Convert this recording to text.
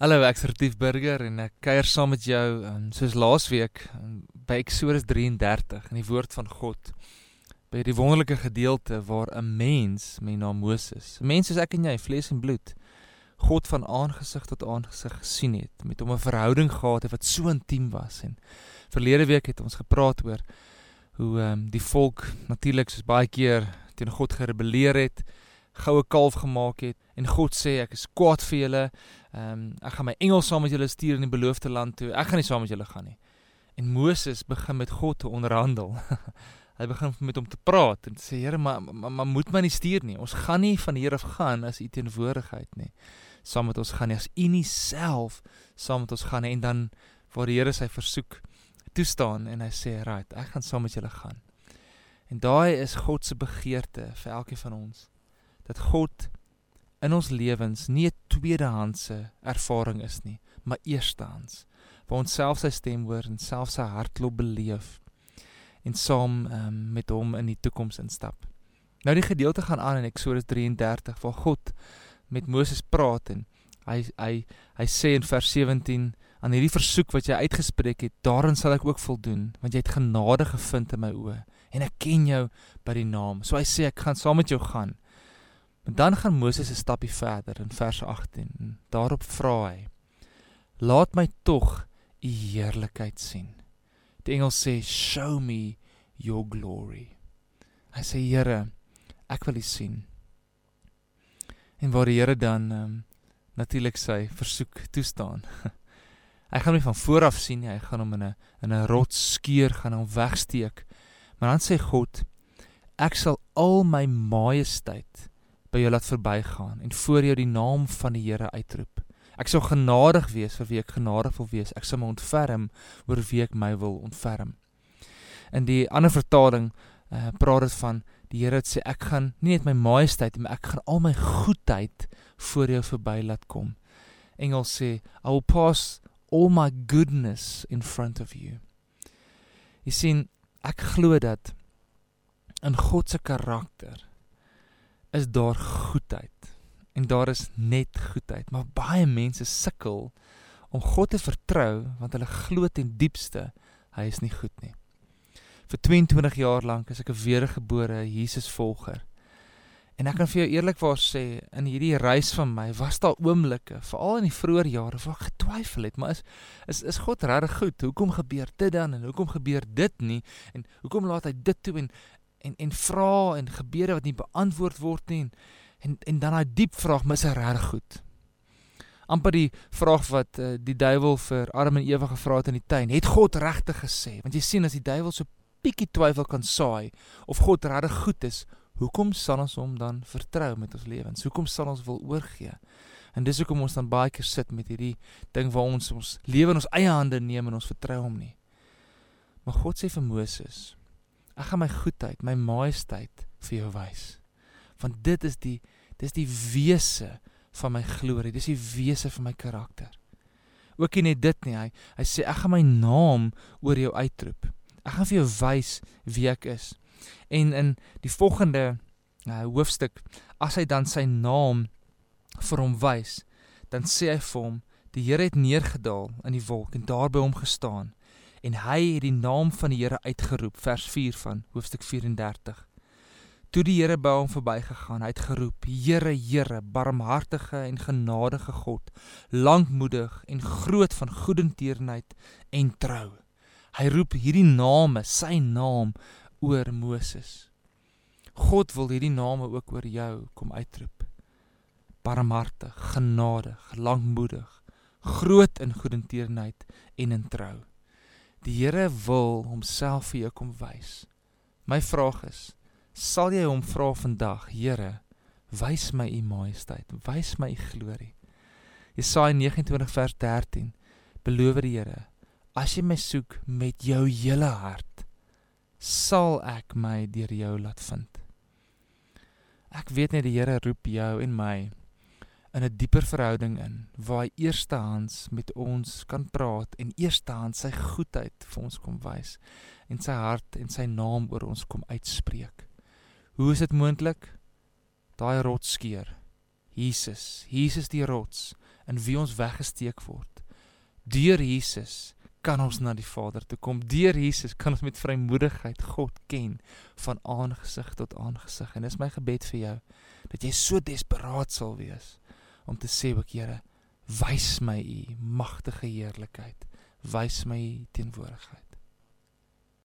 Hallo, ek's Retief Burger en ek kuier saam met jou um, soos laasweek um, by Eksodus 33 in die woord van God. By die wonderlike gedeelte waar 'n mens met naam Moses, 'n mens soos ek en jy, vlees en bloed, God van aangesig tot aangesig gesien het, met hom 'n verhouding gehad het wat so intiem was en verlede week het ons gepraat oor hoe um, die volk natuurlik soos baie keer teen God gerebelleer het goue kalf gemaak het en God sê ek is kwaad vir julle. Ehm um, ek gaan my engel saam met julle stuur in die beloofde land toe. Ek gaan nie saam met julle gaan nie. En Moses begin met God te onderhandel. Hy begin met hom te praat en sê Here, maar maar ma, moet my nie stuur nie. Ons gaan nie van hier af gaan as u teenwoordigheid nie. Saam met ons gaan nie as u nie self saam met ons gaan nie en dan waar die Here sy versoek toestaan en hy sê, "Right, ek gaan saam met julle gaan." En daai is God se begeerte vir elkeen van ons dat God in ons lewens nie 'n tweedehandse ervaring is nie, maar eerstehands. Waar ons self sy stem hoor en self sy hartklop beleef en saam um, met hom in die toekoms instap. Nou die gedeelte gaan aan in Eksodus 33 waar God met Moses praat en hy hy hy sê in vers 17 aan hierdie versoek wat jy uitgespreek het, daarin sal ek ook voldoen want jy het genade gevind in my oë en ek ken jou by die naam. So hy sê ek gaan saam met jou gaan. En dan gaan Moses 'n stapie verder in vers 18. Daarop vra hy: "Laat my tog u heerlikheid sien." Die engel sê: "Show me your glory." Hy sê: "Here, ek wil u sien." En waar die Here dan um, natuurlik sy versoek toestaan. hy gaan hom van voor af sien, hy gaan hom in 'n in 'n rots skeur gaan hom wegsteek. Maar dan sê God: "Ek sal al my majesteit by jou laat verbygaan en voor jou die naam van die Here uitroep. Ek sal genadig wees vir wie ek genadig wil wees. Ek sal my ontferm oor wie ek my wil ontferm. In die ander vertaling uh, praat dit van die Here sê ek gaan nie net my majesteit maar ek gaan al my goedheid voor jou verby laat kom. Engel sê I will pass all my goodness in front of you. Jy sien ek glo dat in God se karakter is daar goedheid. En daar is net goedheid. Maar baie mense sukkel om God te vertrou want hulle glo ten diepste hy is nie goed nie. Vir 22 jaar lank is ek 'n wedergebore Jesus volger. En ek kan vir jou eerlikwaar sê in hierdie reis van my was daar oomblikke veral in die vroeë jare waar ek getwyfel het maar is is is God regtig goed? Hoekom gebeur dit dan en hoekom gebeur dit nie? En hoekom laat hy dit toe? En en en vra en gebede wat nie beantwoord word nie en en, en dan daai diep vraag mis is reg goed. amper die vraag wat uh, die duiwel vir Adam en Eva gevra het in die tuin, het God regtig gesê? Want jy sien as die duiwel so bietjie twyfel kan saai of God regtig goed is, hoekom sal ons hom dan vertrou met ons lewens? Hoekom sal ons wil oorgee? En dis hoekom ons dan baie keer sit met hierdie ding waar ons ons lewe in ons eie hande neem en ons vertrou hom nie. Maar God sê vir Moses, Ek gaan my goedheid, my majesteit vir jou wys. Want dit is die dis die wese van my glorie, dis die wese van my karakter. Ook nie net dit nie, hy hy sê ek gaan my naam oor jou uitroep. Ek gaan vir jou wys wie ek is. En in die volgende uh, hoofstuk as hy dan sy naam vir hom wys, dan sê hy vir hom die Here het neergedaal in die wolk en daar by hom gestaan en hy het die naam van die Here uitgeroep vers 4 van hoofstuk 34 toe die Here by hom verbygegaan het geroep Here Here barmhartige en genadige God lankmoedig en groot van goedertierenheid en trou. Hy roep hierdie name sy naam oor Moses. God wil hierdie name ook oor jou kom uitroep. Barmhartig genadig lankmoedig groot in goedertierenheid en in trou Die Here wil homself vir jou kom wys. My vraag is, sal jy hom vra vandag, Here, wys my u majesteit, wys my u glorie. Jesaja 29 vers 13 beloof die Here, as jy my soek met jou hele hart, sal ek my deur jou laat vind. Ek weet net die Here roep jou en my in 'n dieper verhouding in waar hy eerstehands met ons kan praat en eerstehands sy goedheid vir ons kom wys en sy hart en sy naam oor ons kom uitspreek. Hoe is dit moontlik? Daai rots skeer. Jesus, Jesus die rots in wie ons weggesteek word. Deur Jesus kan ons na die Vader toe kom. Deur Jesus kan ons met vrymoedigheid God ken van aangesig tot aangesig. En dis my gebed vir jou dat jy so desperaat sal wees om te sê, "O Here, wys my u magtige heerlikheid, wys my u teenwoordigheid."